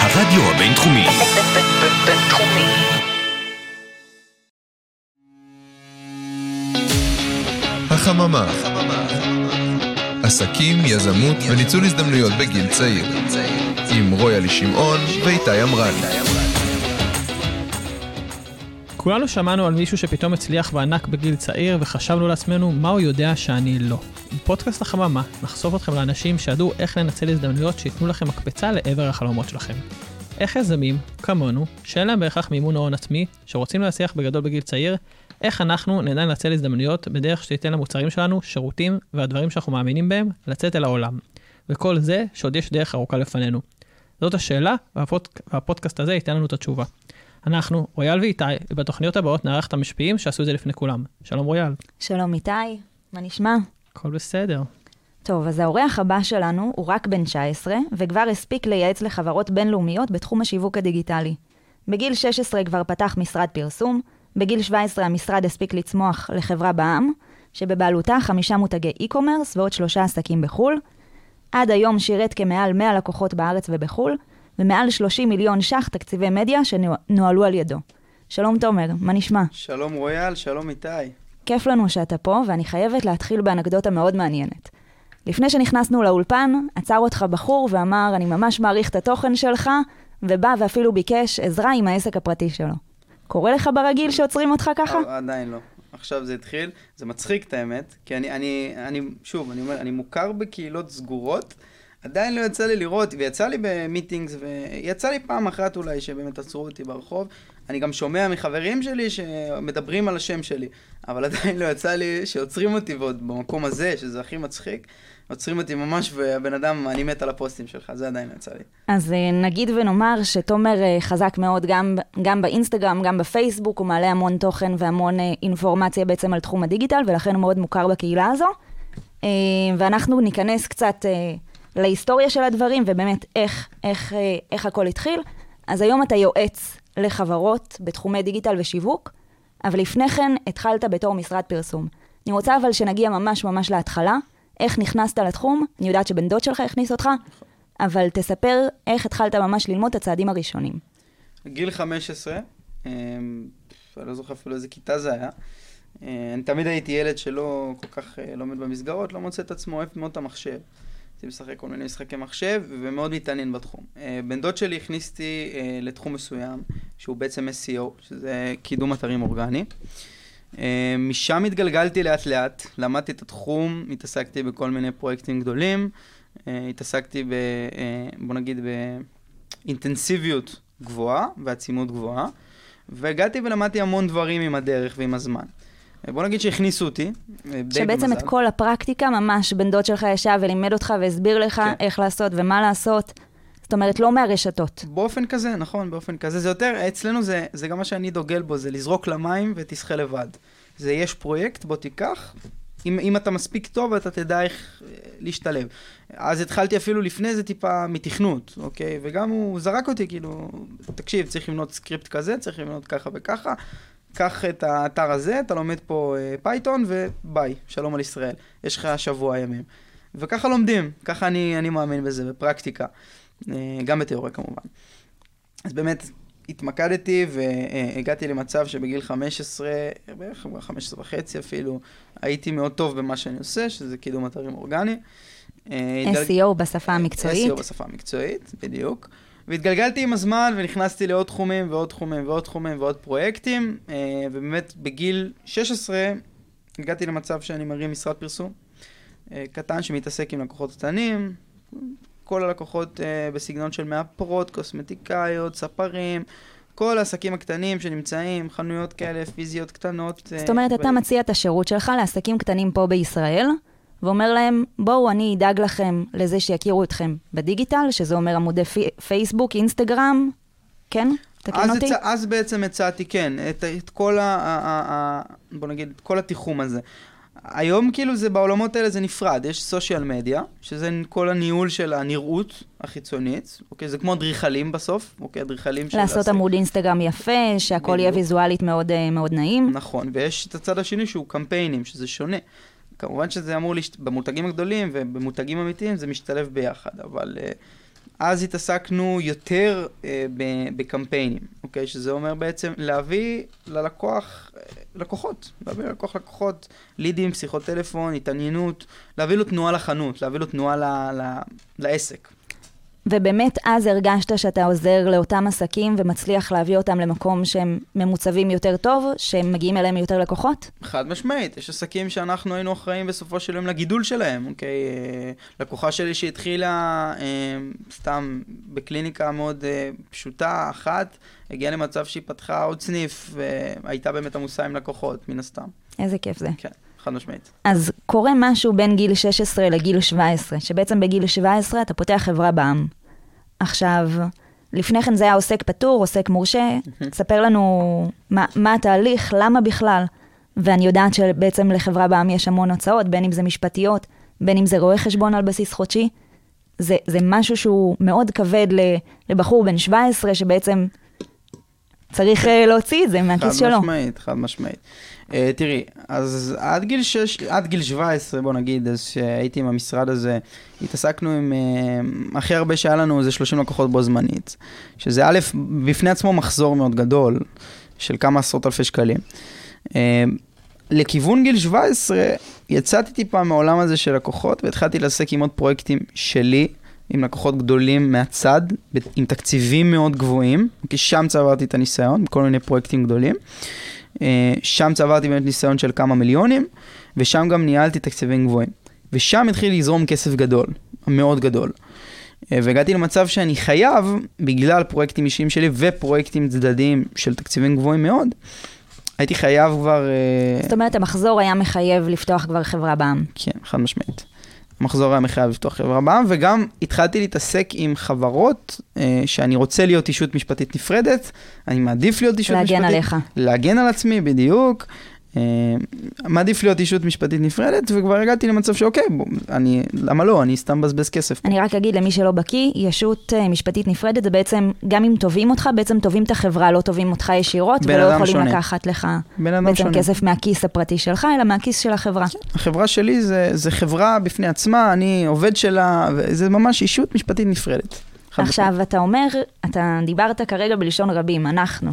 הרדיו הבינתחומי. בינתחומי. החממה. עסקים, יזמות וניצול הזדמנויות בגיל צעיר. עם רויאלי שמעון ואיתי עמרן. כולנו שמענו על מישהו שפתאום הצליח וענק בגיל צעיר וחשבנו לעצמנו מה הוא יודע שאני לא. בפודקאסט החממה נחשוף אתכם לאנשים שידעו איך לנצל הזדמנויות שייתנו לכם מקפצה לעבר החלומות שלכם. איך יזמים, כמונו, שאין להם בהכרח מימון הון עצמי, שרוצים להצליח בגדול בגיל צעיר, איך אנחנו נדע לנצל הזדמנויות בדרך שתיתן למוצרים שלנו, שירותים והדברים שאנחנו מאמינים בהם לצאת אל העולם. וכל זה שעוד יש דרך ארוכה לפנינו. זאת השאלה, והפוד... והפודקאסט הזה ייתן לנו את התשובה. אנחנו, רויאל ואיתי, ובתוכניות הבאות נארח את המשפיעים שעשו את זה לפני כולם. שלום רויאל. שלום איתי, מה נשמע? הכל בסדר. טוב, אז האורח הבא שלנו הוא רק בן 19, וכבר הספיק לייעץ לחברות בינלאומיות בתחום השיווק הדיגיטלי. בגיל 16 כבר פתח משרד פרסום, בגיל 17 המשרד הספיק לצמוח לחברה בע"מ, שבבעלותה חמישה מותגי e-commerce ועוד שלושה עסקים בחו"ל. עד היום שירת כמעל 100 לקוחות בארץ ובחו"ל, ומעל 30 מיליון ש"ח תקציבי מדיה שנוהלו על ידו. שלום תומר, מה נשמע? שלום רויאל, שלום איתי. כיף לנו שאתה פה, ואני חייבת להתחיל באנקדוטה מאוד מעניינת. לפני שנכנסנו לאולפן, עצר אותך בחור ואמר, אני ממש מעריך את התוכן שלך, ובא ואפילו ביקש עזרה עם העסק הפרטי שלו. קורה לך ברגיל שעוצרים אותך ככה? אה, עדיין לא. עכשיו זה התחיל, זה מצחיק את האמת, כי אני, אני, אני, שוב, אני אומר, אני מוכר בקהילות סגורות, עדיין לא יצא לי לראות, ויצא לי במיטינגס, ויצא לי פעם אחת אולי שבאמת עצרו אותי ברחוב. אני גם שומע מחברים שלי שמדברים על השם שלי, אבל עדיין לא יצא לי שעוצרים אותי, ועוד במקום הזה, שזה הכי מצחיק, עוצרים אותי ממש, והבן אדם, אני מת על הפוסטים שלך, זה עדיין לא יצא לי. אז אה, נגיד ונאמר שתומר אה, חזק מאוד גם, גם באינסטגרם, גם בפייסבוק, הוא מעלה המון תוכן והמון אה, אינפורמציה בעצם על תחום הדיגיטל, ולכן הוא מאוד מוכר בקהילה הזו. ואנחנו ניכנס קצת להיסטוריה של הדברים, ובאמת איך, איך, איך הכל התחיל. אז היום אתה יועץ לחברות בתחומי דיגיטל ושיווק, אבל לפני כן התחלת בתור משרד פרסום. אני רוצה אבל שנגיע ממש ממש להתחלה, איך נכנסת לתחום, אני יודעת שבן דוד שלך הכניס אותך, אבל תספר איך התחלת ממש ללמוד את הצעדים הראשונים. גיל 15, אני לא זוכר אפילו איזה כיתה זה היה. אני תמיד הייתי ילד שלא כל כך לומד במסגרות, לא מוצא את עצמו, אוהב מאוד את המחשב. הייתי משחק כל מיני משחקי מחשב, ומאוד מתעניין בתחום. בן דוד שלי הכניס אותי לתחום מסוים, שהוא בעצם SEO, שזה קידום אתרים אורגני. משם התגלגלתי לאט לאט, למדתי את התחום, התעסקתי בכל מיני פרויקטים גדולים, התעסקתי ב... בוא נגיד באינטנסיביות גבוהה ועצימות גבוהה, והגעתי ולמדתי המון דברים עם הדרך ועם הזמן. בוא נגיד שהכניסו אותי, שבעצם במזל. את כל הפרקטיקה, ממש בן דוד שלך ישב ולימד אותך והסביר לך כן. איך לעשות ומה לעשות. זאת אומרת, לא מהרשתות. באופן כזה, נכון, באופן כזה. זה יותר, אצלנו זה, זה גם מה שאני דוגל בו, זה לזרוק למים ותשחה לבד. זה יש פרויקט, בוא תיקח. אם, אם אתה מספיק טוב, אתה תדע איך אה, להשתלב. אז התחלתי אפילו לפני זה טיפה מתכנות, אוקיי? וגם הוא זרק אותי, כאילו, תקשיב, צריך לבנות סקריפט כזה, צריך לבנות ככה וככה. קח את האתר הזה, אתה לומד פה אה, Python, וביי, שלום על ישראל. יש לך שבוע ימים. וככה לומדים, ככה אני, אני מאמין בזה, בפרקטיקה. אה, גם בתיאוריה כמובן. אז באמת התמקדתי והגעתי למצב שבגיל 15, בערך 15 וחצי אפילו, הייתי מאוד טוב במה שאני עושה, שזה קידום אתרים אורגני. אה, SEO בשפה המקצועית. SEO בשפה המקצועית, בדיוק. והתגלגלתי עם הזמן ונכנסתי לעוד תחומים ועוד תחומים ועוד תחומים ועוד פרויקטים, אה, ובאמת בגיל 16 הגעתי למצב שאני מרים משרד פרסום קטן שמתעסק עם לקוחות קטנים, כל הלקוחות uh, בסגנון של מאפרות, קוסמטיקאיות, ספרים, כל העסקים הקטנים שנמצאים, חנויות כאלה פיזיות קטנות. אה, זאת אומרת, אתה מציע את השירות שלך לעסקים קטנים פה בישראל, ואומר להם, בואו, אני אדאג לכם לזה שיכירו אתכם בדיגיטל, שזה אומר עמודי פי, פייסבוק, אינסטגרם, כן? תקן אותי. הצ... אז בעצם הצעתי, כן, את, את כל ה... ה, ה, ה בוא נגיד, את כל התיחום הזה. היום כאילו זה בעולמות האלה זה נפרד, יש סושיאל מדיה, שזה כל הניהול של הנראות החיצונית, אוקיי? זה כמו אדריכלים בסוף, אוקיי? אדריכלים של... לעשות עמוד אינסטגרם יפה, שהכל יהיה ויזואלית מאוד, אה, מאוד נעים. נכון, ויש את הצד השני שהוא קמפיינים, שזה שונה. כמובן שזה אמור, להשת... במותגים הגדולים ובמותגים אמיתיים זה משתלב ביחד, אבל uh, אז התעסקנו יותר ב- בקמפיינים, אוקיי? שזה אומר בעצם להביא ללקוח, אה, לקוחות, להביא ללקוח לקוחות, לידים, שיחות טלפון, התעניינות, להביא לו תנועה לחנות, להביא לו תנועה ל- ל- לעסק. ובאמת אז הרגשת שאתה עוזר לאותם עסקים ומצליח להביא אותם למקום שהם ממוצבים יותר טוב, שהם מגיעים אליהם יותר לקוחות? חד משמעית, יש עסקים שאנחנו היינו אחראים בסופו של יום לגידול שלהם, אוקיי? אה, לקוחה שלי שהתחילה אה, סתם בקליניקה מאוד אה, פשוטה, אחת, הגיעה למצב שהיא פתחה עוד סניף, והייתה באמת עמוסה עם לקוחות, מן הסתם. איזה כיף זה. כן, חד משמעית. אז קורה משהו בין גיל 16 לגיל 17, שבעצם בגיל 17 אתה פותח חברה בע"מ. עכשיו, לפני כן זה היה עוסק פטור, עוסק מורשה, ספר לנו מה, מה התהליך, למה בכלל. ואני יודעת שבעצם לחברה בע"מ יש המון הוצאות, בין אם זה משפטיות, בין אם זה רואה חשבון על בסיס חודשי. זה, זה משהו שהוא מאוד כבד לבחור בן 17, שבעצם צריך אה, להוציא את זה מהכיס חד שלו. משמעית, חד משמעית. Uh, תראי, אז עד גיל, 6, עד גיל 17, בוא נגיד, אז שהייתי עם המשרד הזה, התעסקנו עם, uh, הכי הרבה שהיה לנו זה 30 לקוחות בו זמנית, שזה א', בפני עצמו מחזור מאוד גדול, של כמה עשרות אלפי שקלים. Uh, לכיוון גיל 17, יצאתי טיפה מהעולם הזה של לקוחות, והתחלתי להתעסק עם עוד פרויקטים שלי, עם לקוחות גדולים מהצד, עם תקציבים מאוד גבוהים, כי שם צברתי את הניסיון, בכל מיני פרויקטים גדולים. אה, שם צברתי באמת ניסיון של כמה מיליונים, ושם גם ניהלתי תקציבים גבוהים. ושם התחיל לזרום כסף גדול, מאוד גדול. אה, והגעתי למצב שאני חייב, בגלל פרויקטים אישיים שלי ופרויקטים צדדיים של תקציבים גבוהים מאוד, הייתי חייב כבר... אה, זאת אומרת, המחזור היה מחייב לפתוח כבר חברה בע"מ. כן, חד משמעית. המחזור היה מחייב לפתוח חברה בע"מ, וגם התחלתי להתעסק עם חברות אה, שאני רוצה להיות אישות משפטית נפרדת, אני מעדיף להיות אישות להגן משפטית. עליך. להגן על עצמי, בדיוק. אה, מעדיף להיות אישות משפטית נפרדת, וכבר הגעתי למצב שאוקיי, בוא, אני, למה לא, אני סתם מבזבז כסף. אני רק אגיד למי שלא בקיא, ישות אה, משפטית נפרדת זה בעצם, גם אם תובעים אותך, בעצם תובעים את החברה, לא תובעים אותך ישירות, ולא יכולים שונה. לקחת לך בעצם שונה. כסף מהכיס הפרטי שלך, אלא מהכיס של החברה. החברה שלי זה, זה חברה בפני עצמה, אני עובד שלה, וזה ממש אישות משפטית נפרדת. עכשיו, אתה אומר, אתה דיברת כרגע בלשון רבים, אנחנו.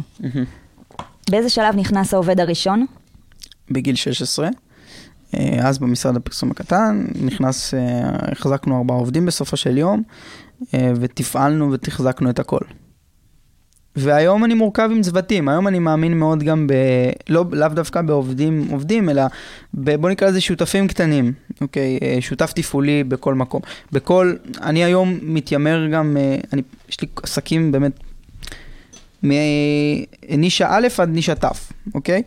באיזה שלב נכנס העובד הראשון? בגיל 16. אה, אז במשרד הפרסום הקטן, נכנס, אה, החזקנו ארבעה עובדים בסופו של יום, אה, ותפעלנו ותחזקנו את הכל. והיום אני מורכב עם צוותים, היום אני מאמין מאוד גם ב... לא, לאו דווקא בעובדים עובדים, אלא ב, בוא נקרא לזה שותפים קטנים, אוקיי? שותף תפעולי בכל מקום. בכל, אני היום מתיימר גם, אני, יש לי עסקים באמת מנישה א' עד נישה ת', אוקיי?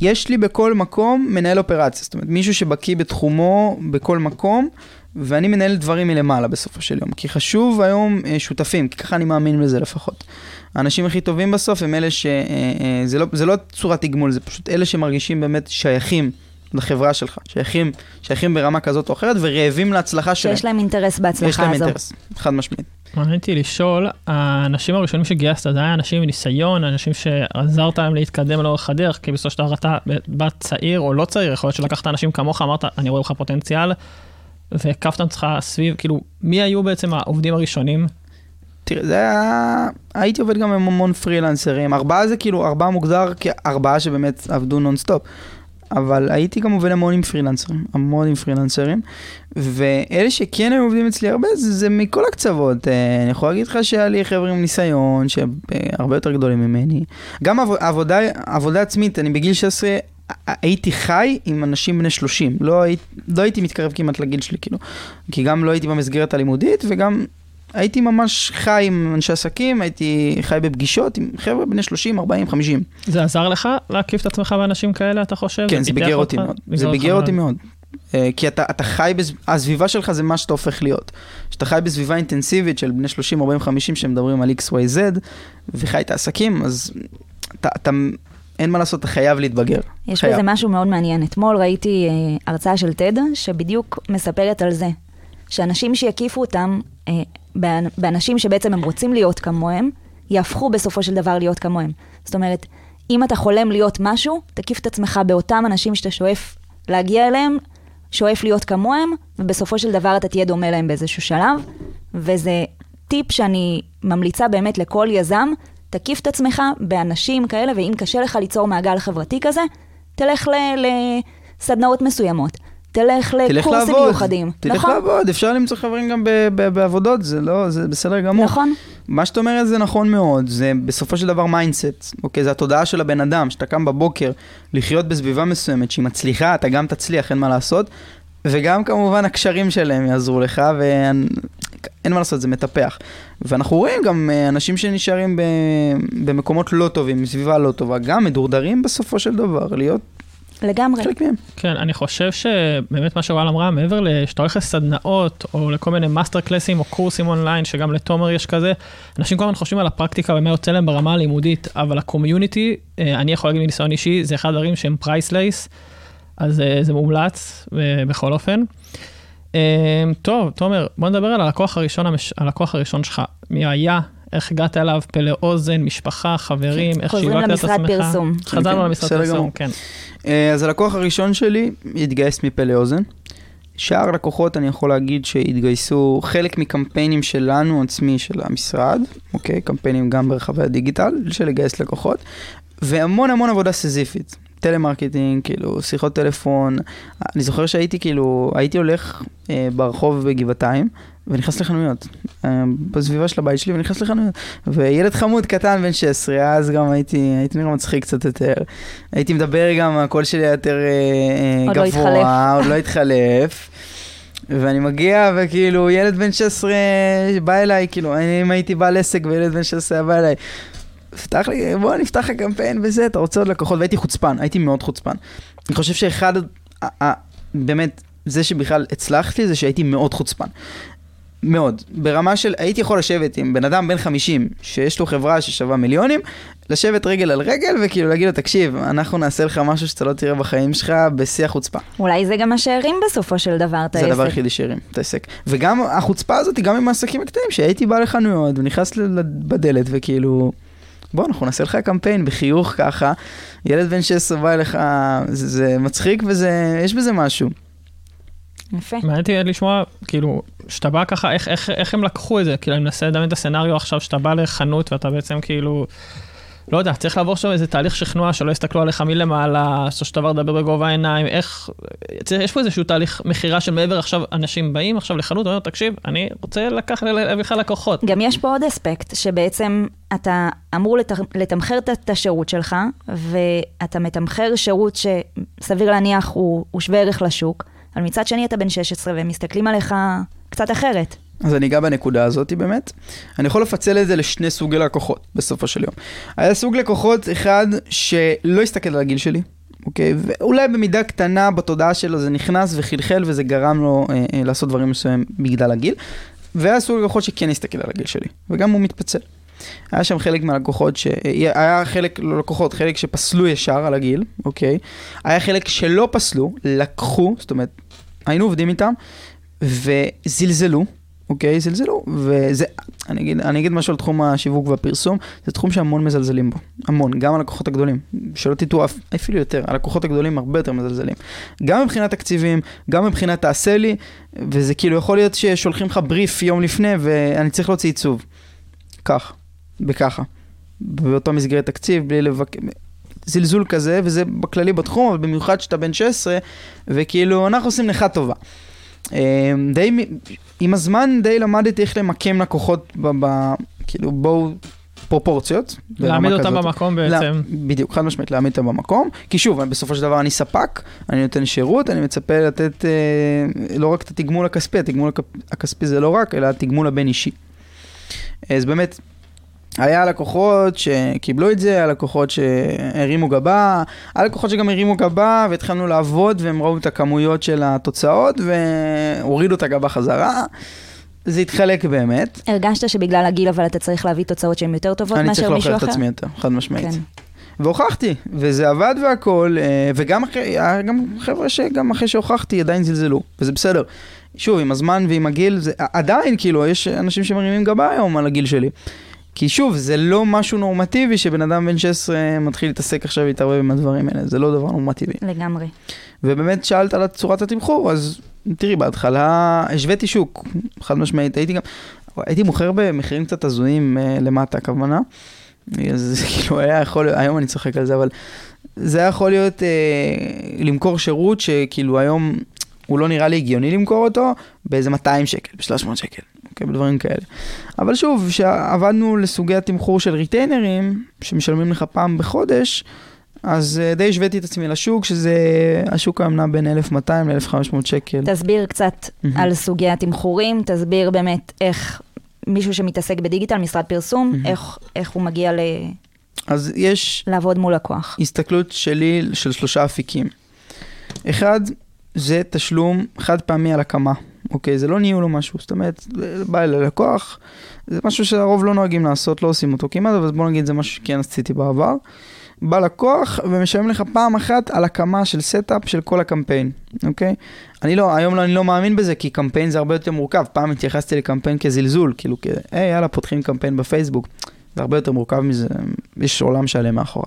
יש לי בכל מקום מנהל אופרציה, זאת אומרת מישהו שבקיא בתחומו בכל מקום, ואני מנהל דברים מלמעלה בסופו של יום, כי חשוב היום אה, שותפים, כי ככה אני מאמין בזה לפחות. האנשים הכי טובים בסוף הם אלה ש... אה, אה, זה לא, זה לא צורת תגמול, זה פשוט אלה שמרגישים באמת שייכים לחברה שלך, שייכים, שייכים ברמה כזאת או אחרת ורעבים להצלחה שלהם. שיש להם אינטרס יש בהצלחה להם הזו. אינטרס, חד משמעית. מעניין אותי לשאול, האנשים הראשונים שגייסת, זה היה אנשים עם ניסיון, אנשים שעזרת להם להתקדם לאורך הדרך, כי בסופו של דבר אתה בת צעיר או לא צעיר, יכול להיות שלקחת אנשים כמוך, אמרת, אני רואה לך פוטנציאל, והקפת אותך סביב, כאילו, מי היו בעצם העובדים הראשונים? תראה, זה היה... הייתי עובד גם עם המון פרילנסרים. ארבעה זה כאילו, ארבעה מוגדר כארבעה שבאמת עבדו נונסטופ. אבל הייתי גם עובד המון עם פרילנסרים, המון עם פרילנסרים. ואלה שכן היו עובדים אצלי הרבה, זה, זה מכל הקצוות. אה, אני יכול להגיד לך שהיה לי חבר'ה עם ניסיון, שהרבה יותר גדולים ממני. גם עב, עבודה, עבודה עצמית, אני בגיל 16... הייתי חי עם אנשים בני 30, לא, היית, לא הייתי מתקרב כמעט לגיל שלי, כאילו. כי גם לא הייתי במסגרת הלימודית, וגם הייתי ממש חי עם אנשי עסקים, הייתי חי בפגישות עם חבר'ה בני 30, 40, 50. זה עזר לך להקיף את עצמך באנשים כאלה, אתה חושב? כן, זה ביגר אותי? מאוד. זה ביגר אותי מאוד. אה, כי אתה, אתה חי, בז... הסביבה שלך זה מה שאתה הופך להיות. כשאתה חי בסביבה אינטנסיבית של בני 30, 40, 50 שמדברים על XYZ, וחי את העסקים, אז אתה, אתה, אין מה לעשות, אתה חייב להתבגר. יש חייב. בזה משהו מאוד מעניין. אתמול ראיתי אה, הרצאה של TED, שבדיוק מספרת על זה, שאנשים שיקיפו אותם, אה, באנ- באנשים שבעצם הם רוצים להיות כמוהם, יהפכו בסופו של דבר להיות כמוהם. זאת אומרת, אם אתה חולם להיות משהו, תקיף את עצמך באותם אנשים שאתה שואף להגיע אליהם, שואף להיות כמוהם, ובסופו של דבר אתה תהיה דומה להם באיזשהו שלב, וזה טיפ שאני ממליצה באמת לכל יזם, תקיף את עצמך באנשים כאלה, ואם קשה לך ליצור מעגל חברתי כזה, תלך לסדנאות מסוימות. תלך לקורסים לעבוד, מיוחדים. תלך נכון, לעבוד, אפשר למצוא חברים גם ב- ב- בעבודות, זה לא, זה בסדר גמור. נכון. מה שאת אומרת זה נכון מאוד, זה בסופו של דבר mindset, אוקיי? זה התודעה של הבן אדם, שאתה קם בבוקר לחיות בסביבה מסוימת שהיא מצליחה, אתה גם תצליח, אין מה לעשות, וגם כמובן הקשרים שלהם יעזרו לך, ואין מה לעשות, זה מטפח. ואנחנו רואים גם אה, אנשים שנשארים ב... במקומות לא טובים, בסביבה לא טובה, גם מדורדרים בסופו של דבר, להיות לגמרי. חלק מהם. כן, אני חושב שבאמת מה שוואל אמרה, מעבר לשאתה הולך לסדנאות, או לכל מיני master class ים או קורסים אונליין, שגם לתומר יש כזה, אנשים כל הזמן חושבים על הפרקטיקה ומה יוצא להם ברמה הלימודית, אבל ה community, אה, אני יכול להגיד מניסיון אישי, זה אחד הדברים שהם priceless, אז אה, זה מומלץ אה, בכל אופן. טוב, תומר, בוא נדבר על הלקוח הראשון, המש- הלקוח הראשון שלך. מי היה, איך הגעת אליו, פלא אוזן, משפחה, חברים, איך חוזרים שיווקת את עצמך. למשרד פרסום. חזרנו כן, למשרד פרסום, גמור. כן. אה, אז הלקוח הראשון שלי התגייס מפלא אוזן. שאר לקוחות אני יכול להגיד שהתגייסו חלק מקמפיינים שלנו עצמי של המשרד, אוקיי? קמפיינים גם ברחבי הדיגיטל של לגייס לקוחות, והמון המון עבודה סיזיפית. טלמרקטינג, כאילו, שיחות טלפון. אני זוכר שהייתי כאילו, הייתי הולך אה, ברחוב בגבעתיים, ונכנס לחנויות, אה, בסביבה של הבית שלי, ונכנס לחנויות. וילד חמוד קטן בן 16, אז גם הייתי, הייתי נראה מצחיק קצת יותר. הייתי מדבר גם, הקול שלי היה יותר אה, אה, לא גבוה, התחלף. עוד לא התחלף. ואני מגיע, וכאילו, ילד בן 16 בא אליי, כאילו, אם הייתי בעל עסק וילד בן 16 היה בא אליי, פתח לי, בוא נפתח לך קמפיין וזה, אתה רוצה עוד לקוחות? והייתי חוצפן, הייתי מאוד חוצפן. אני חושב שאחד, באמת, זה שבכלל הצלחתי, זה שהייתי מאוד חוצפן. מאוד. ברמה של, הייתי יכול לשבת עם בן אדם בן 50, שיש לו חברה ששווה מיליונים, לשבת רגל על רגל וכאילו להגיד לו, תקשיב, אנחנו נעשה לך משהו שאתה לא תראה בחיים שלך בשיא החוצפה. אולי זה גם מה שהרים בסופו של דבר את זה העסק. הדבר היחידי שהרים את העסק. וגם החוצפה הזאת גם עם העסקים הקטנים, שהייתי בא לחנויות ונכנס בדלת וכאילו, בוא, אנחנו נעשה לך קמפיין בחיוך ככה, ילד בן 16 בא אליך, זה, זה מצחיק וזה, יש בזה משהו. יפה. מעניין אותי לשמוע, כאילו, שאתה בא ככה, איך, איך, איך הם לקחו את זה? כאילו, אני מנסה לדמיין את הסצנריו עכשיו, שאתה בא לחנות ואתה בעצם כאילו, לא יודע, צריך לעבור שם איזה תהליך שכנוע, שלא יסתכלו עליך מלמעלה, בסופו של דבר לדבר בגובה העיניים, איך, צריך- יש פה איזשהו תהליך מכירה של מעבר עכשיו, אנשים באים עכשיו לחנות, אומרים, תקשיב, אני רוצה לקחת, להביא לך לקוחות. גם יש פה עוד אספקט, שבעצם אתה אמור לת... לתמחר את- השירות שלך, ואתה מתמחר שירות שסביר להניח הוא, הוא שווה ערך לשוק, אבל מצד שני אתה בן 16 והם מסתכלים עליך קצת אחרת. אז אני אגע בנקודה הזאת באמת. אני יכול לפצל את זה לשני סוגי לקוחות בסופו של יום. היה סוג לקוחות אחד שלא הסתכל על הגיל שלי, אוקיי? ואולי במידה קטנה בתודעה שלו זה נכנס וחלחל וזה גרם לו אה, אה, לעשות דברים מסוימים בגלל הגיל. והיה סוג לקוחות שכן הסתכל על הגיל שלי, וגם הוא מתפצל. היה שם חלק מהלקוחות, ש... היה חלק, לא לקוחות, חלק שפסלו ישר על הגיל, אוקיי? היה חלק שלא פסלו, לקחו, זאת אומרת, היינו עובדים איתם, וזלזלו, אוקיי? זלזלו, וזה, אני אגיד, אני אגיד משהו על תחום השיווק והפרסום, זה תחום שהמון מזלזלים בו, המון, גם הלקוחות הגדולים, שלא תטעו אפילו יותר, הלקוחות הגדולים הרבה יותר מזלזלים. גם מבחינת תקציבים, גם מבחינת תעשה לי, וזה כאילו יכול להיות ששולחים לך בריף יום לפני ואני צריך להוציא עיצוב. כך, בככה, באותה מסגרת תקציב, בלי לבק... זלזול כזה, וזה בכללי בתחום, אבל במיוחד שאתה בן 16, וכאילו, אנחנו עושים לך טובה. אה, די, עם הזמן די למדתי איך למקם לקוחות, ב, ב, כאילו בואו פרופורציות. להעמיד אותם כזאת. במקום בעצם. בדיוק, חד משמעית, להעמיד אותם במקום. כי שוב, בסופו של דבר אני ספק, אני נותן שירות, אני מצפה לתת אה, לא רק את התגמול הכספי, התגמול הכ- הכספי זה לא רק, אלא התגמול הבין אישי. אז באמת, היה לקוחות שקיבלו את זה, היה לקוחות שהרימו גבה, היה לקוחות שגם הרימו גבה והתחלנו לעבוד והם ראו את הכמויות של התוצאות והורידו את הגבה חזרה. זה התחלק באמת. הרגשת שבגלל הגיל אבל אתה צריך להביא תוצאות שהן יותר טובות אני צריך מאשר מישהו להוכיח את אחר? עצמי יותר, חד משמעית. כן. והוכחתי, וזה עבד והכל, אה, וגם אחרי, גם חבר'ה שגם אחרי שהוכחתי עדיין זלזלו, וזה בסדר. שוב, עם הזמן ועם הגיל, זה עדיין, כאילו, יש אנשים שמרימים גבה היום על הגיל שלי. כי שוב, זה לא משהו נורמטיבי שבן אדם בן 16 מתחיל להתעסק עכשיו ולהתערבב עם הדברים האלה, זה לא דבר נורמטיבי. לגמרי. ובאמת שאלת על צורת התמחור, אז תראי, בהתחלה השוויתי שוק, חד משמעית, הייתי גם, הייתי מוכר במחירים קצת הזויים אה, למטה, הכוונה. אז כאילו היה יכול, היום אני צוחק על זה, אבל זה היה יכול להיות אה, למכור שירות שכאילו היום הוא לא נראה לי הגיוני למכור אותו באיזה 200 שקל, ב-300 שקל, אוקיי, בדברים כאלה. אבל שוב, כשעבדנו לסוגי התמחור של ריטיינרים, שמשלמים לך פעם בחודש, אז אה, די השוויתי את עצמי לשוק, שזה, השוק היום נע בין 1,200 ל-1,500 שקל. תסביר קצת מהמם. על סוגי התמחורים, תסביר באמת איך מישהו שמתעסק בדיגיטל, משרד פרסום, מהמם. איך, איך הוא מגיע ל... אז יש לעבוד מול לקוח. הסתכלות שלי של שלושה אפיקים. אחד, זה תשלום חד פעמי על הקמה. אוקיי, זה לא ניהול או משהו, זאת אומרת, בא אל הלקוח, זה משהו שהרוב לא נוהגים לעשות, לא עושים אותו כמעט, אבל בוא נגיד זה משהו שכן עשיתי בעבר. בא לקוח ומשלם לך פעם אחת על הקמה של setup של כל הקמפיין, אוקיי? אני לא, היום לא, אני לא מאמין בזה, כי קמפיין זה הרבה יותר מורכב. פעם התייחסתי לקמפיין כזלזול, כאילו, כ... היי, יאללה, פותחים קמפיין בפייסבוק. זה הרבה יותר מורכב מזה, יש עולם שלם מאחורה.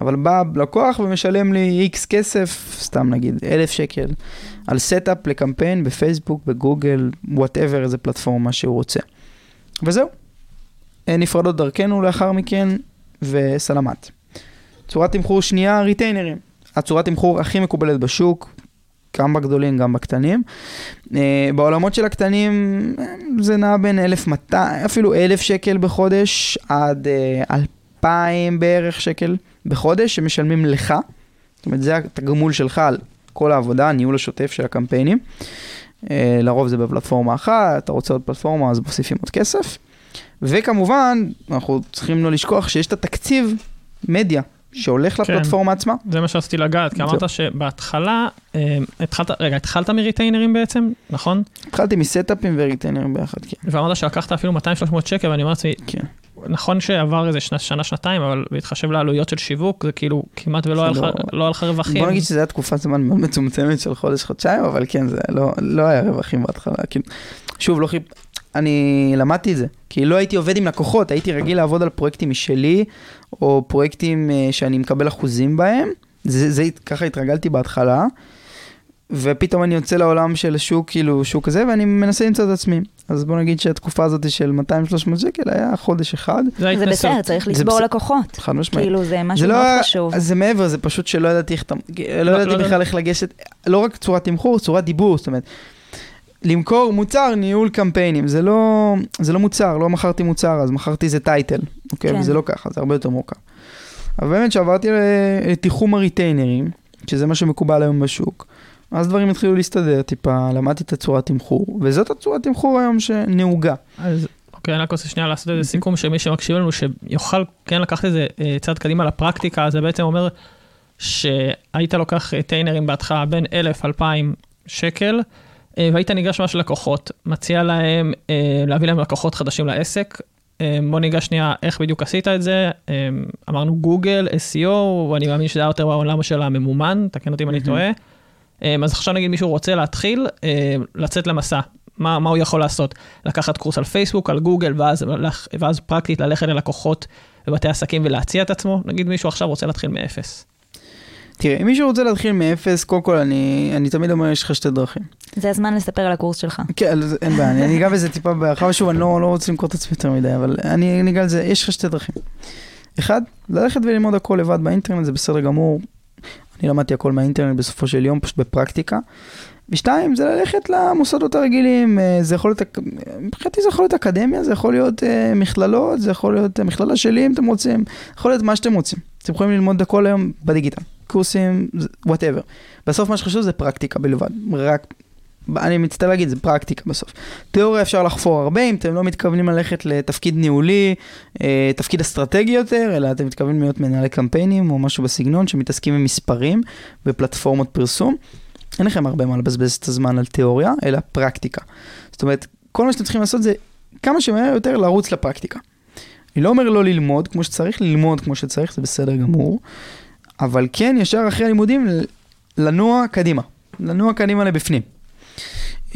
אבל בא לקוח ומשלם לי איקס כסף, סתם נגיד אלף שקל, על setup לקמפיין בפייסבוק, בגוגל, whatever, איזה פלטפורמה שהוא רוצה. וזהו. אה, נפרדות דרכנו לאחר מכן, וסלמת. צורת תמחור שנייה, ריטיינרים. הצורת תמחור הכי מקובלת בשוק, גם בגדולים, גם בקטנים. אה, בעולמות של הקטנים אה, זה נע בין 1,200, אפילו 1,000 שקל בחודש, עד אה, 2,000 בערך שקל בחודש, שמשלמים לך. זאת אומרת, זה התגמול שלך על כל העבודה, הניהול השוטף של הקמפיינים. אה, לרוב זה בפלטפורמה אחת, אתה רוצה עוד פלטפורמה, אז מוסיפים עוד כסף. וכמובן, אנחנו צריכים לא לשכוח שיש את התקציב מדיה שהולך כן. לפלטפורמה עצמה. זה מה שרציתי לגעת, כי. אמרת שבהתחלה, אה, התחלת, רגע, התחלת מריטיינרים בעצם, נכון? התחלתי מסטאפים וריטיינרים ביחד, כן. ואמרת שלקחת אפילו 200-300 שקל, ואני אומר לעצמי, כן. נכון שעבר איזה שנה, שנה, שנתיים, אבל בהתחשב לעלויות של שיווק, זה כאילו כמעט ולא היה לך- לא- לא רווחים. בוא נגיד שזו הייתה תקופת זמן מאוד מצומצמת של חודש-חודשיים, אבל כן, זה לא, לא היה רווחים בהתחלה. כאילו, שוב, לא חיפ... אני למדתי את זה, כי לא הייתי עובד עם לקוחות, הייתי רגיל לעבוד על פרויקטים משלי, או פרויקטים אה, שאני מקבל אחוזים בהם. זה, זה, ככה התרגלתי בהתחלה, ופתאום אני יוצא לעולם של שוק, כאילו, שוק כזה, ואני מנסה למצוא את עצמי. אז בוא נגיד שהתקופה הזאת של 200-300 שקל היה חודש אחד, זה זה. בסדר, צריך זה לסבור בסדר. לקוחות. חד משמעית. כאילו, זה משהו זה לא מאוד חשוב. זה מעבר, זה פשוט שלא ידעתי איך אתה... לא לא ידעתי יודע. בכלל איך לגשת, לא רק צורת תמחור, צורת דיבור, זאת אומרת, למכור מוצר, ניהול קמפיינים, זה לא, זה לא מוצר, לא מכרתי מוצר, אז מכרתי איזה טייטל, אוקיי? כן. וזה לא ככה, זה הרבה יותר מורכב. אבל באמת שעברתי ל- לתיחום הריטיינרים, שזה מה שמקובל היום בשוק, אז דברים התחילו להסתדר טיפה, למדתי את הצורת תמחור, וזאת הצורת תמחור היום שנהוגה. אז אוקיי, אני רק רוצה שנייה לעשות איזה סיכום, שמי שמקשיב לנו, שיוכל כן לקחת איזה אה, צעד קדימה לפרקטיקה, זה בעצם אומר שהיית לוקח אה, טיינרים בהתחלה בין 1,000-2,000 שקל, אה, והיית ניגש ממש ללקוחות, מציע להם להביא להם לקוחות חדשים לעסק. בוא ניגש שנייה איך בדיוק עשית את זה, אמרנו גוגל, SEO, ואני מאמין שזה היה יותר בעולם של הממומן, תקן אותי אם אני טועה. אה, אז עכשיו נגיד מישהו רוצה להתחיל אה, לצאת למסע, מה, מה הוא יכול לעשות? לקחת קורס על פייסבוק, על גוגל, ואז, ואז פרקטית ללכת ללקוחות בבתי עסקים ולהציע את עצמו? נגיד מישהו עכשיו רוצה להתחיל מאפס. תראה, אם מישהו רוצה להתחיל מאפס, קודם כל אני, אני תמיד אומר, יש לך שתי דרכים. זה הזמן לספר על הקורס שלך. כן, אין בעיה, אני אני אגע בזה טיפה בהרחבה, שוב, אני לא, לא רוצה למכור את עצמי יותר מדי, אבל אני אני אגע על זה, יש לך שתי דרכים. אחד, ללכת וללמוד הכל לבד באינטרנט, זה בסדר גמור. אני למדתי הכל מהאינטרנט בסופו של יום, פשוט בפרקטיקה. ושתיים, זה ללכת למוסדות הרגילים, אה, זה יכול להיות, מבחינתי זה יכול להיות אקדמיה, זה יכול להיות אה, מכללות, זה יכול להיות אה, מכללה שלי אם אתם רוצים, יכול להיות מה שאתם רוצים. אתם יכולים ללמוד הכל היום בדיגיטל, קורסים, whatever. בסוף מה שחשוב זה פרקטיקה בלבד, רק אני מצטער להגיד, זה פרקטיקה בסוף. תיאוריה אפשר לחפור הרבה, אם אתם לא מתכוונים ללכת לתפקיד ניהולי, אה, תפקיד אסטרטגי יותר, אלא אתם מתכוונים להיות מנהלי קמפיינים או משהו בסגנון שמתעסקים עם מספרים בפלטפורמות פרסום. אין לכם הרבה מה לבזבז את הזמן על תיאוריה, אלא פרקטיקה. זאת אומרת, כל מה שאתם צריכים לעשות זה כמה שמהר יותר לרוץ לפרקטיקה. אני לא אומר לא ללמוד כמו שצריך, ללמוד כמו שצריך, זה בסדר גמור, אבל כן, ישר אחרי הלימודים, לנוע קדימה. לנוע קדימה לבפנים.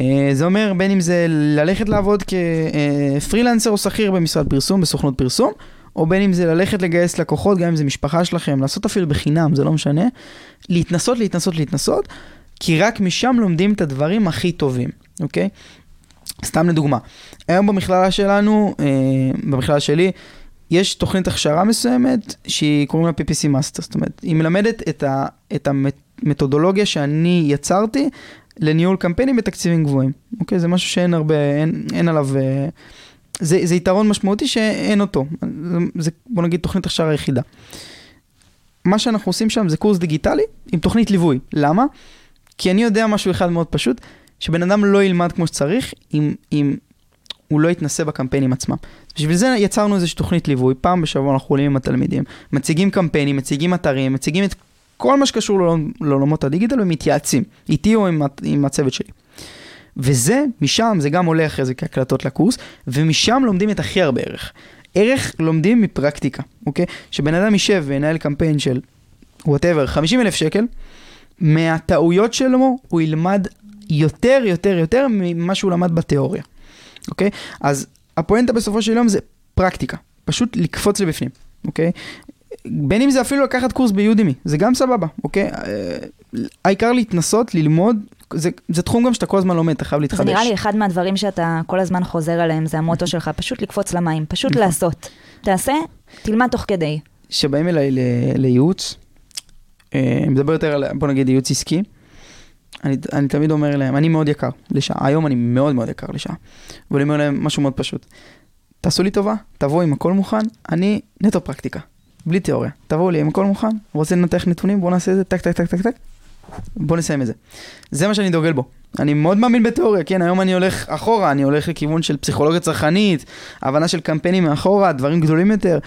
אה, זה אומר בין אם זה ללכת לעבוד כפרילנסר או שכיר במשרד פרסום, בסוכנות פרסום, או בין אם זה ללכת לגייס לקוחות, גם אם זה משפחה שלכם, לעשות אפילו בחינם, זה לא משנה. להתנסות, להתנסות, להתנסות, כי רק משם לומדים את הדברים הכי טובים, אוקיי? סתם לדוגמה, היום במכללה שלנו, אה, במכללה שלי, יש תוכנית הכשרה מסוימת שהיא קוראים לה PPC Master, זאת אומרת, היא מלמדת את, ה, את המתודולוגיה שאני יצרתי לניהול קמפיינים בתקציבים גבוהים. אוקיי? זה משהו שאין הרבה, אין, אין עליו... אה, זה, זה יתרון משמעותי שאין אותו. זה, זה בוא נגיד תוכנית הכשרה יחידה. מה שאנחנו עושים שם זה קורס דיגיטלי עם תוכנית ליווי. למה? כי אני יודע משהו אחד מאוד פשוט, שבן אדם לא ילמד כמו שצריך אם, אם הוא לא יתנסה בקמפיינים עצמם. בשביל זה יצרנו איזושהי תוכנית ליווי, פעם בשבוע אנחנו עולים עם התלמידים, מציגים קמפיינים, מציגים אתרים, מציגים את כל מה שקשור לעול- לעולמות הדיגיטל ומתייעצים, איתי או עם, עם הצוות שלי. וזה, משם, זה גם עולה אחרי זה כהקלטות לקורס, ומשם לומדים את הכי הרבה ערך. ערך לומדים מפרקטיקה, אוקיי? שבן אדם יישב וינהל קמפיין של whatever, 50 אלף שקל, מהטעויות שלו הוא ילמד יותר, יותר, יותר ממה שהוא למד בתיאוריה, אוקיי? אז הפואנטה בסופו של יום זה פרקטיקה, פשוט לקפוץ לבפנים, אוקיי? בין אם זה אפילו לקחת קורס ב Udemy, זה גם סבבה, אוקיי? אה, העיקר להתנסות, ללמוד, זה, זה תחום גם שאתה כל הזמן לומד, אתה חייב להתחדש. זה נראה לי אחד מהדברים שאתה כל הזמן חוזר עליהם, זה המוטו שלך, פשוט לקפוץ למים, פשוט נכון. לעשות. תעשה, תלמד תוך כדי. שבאים אליי לייעוץ, אה, אני מדבר יותר על, בוא נגיד, ייעוץ עסקי, אני, אני תמיד אומר להם, אני מאוד יקר לשעה, היום אני מאוד מאוד יקר לשעה, ואני אומר להם משהו מאוד פשוט, תעשו לי טובה, תבואו עם הכל מוכן, אני נטו פרקטיקה, בלי תיאוריה, תבואו לי עם הכל מוכן, רוצה לנתח נתונים, בואו נעשה את זה, טק טק טק טק טק, בואו נסיים את זה. זה מה שאני דוגל בו. אני מאוד מאמין בתיאוריה, כן, היום אני הולך אחורה, אני הולך לכיוון של פסיכולוגיה צרכנית, הבנה של קמפיינים מאחורה, דברים גדולים יותר,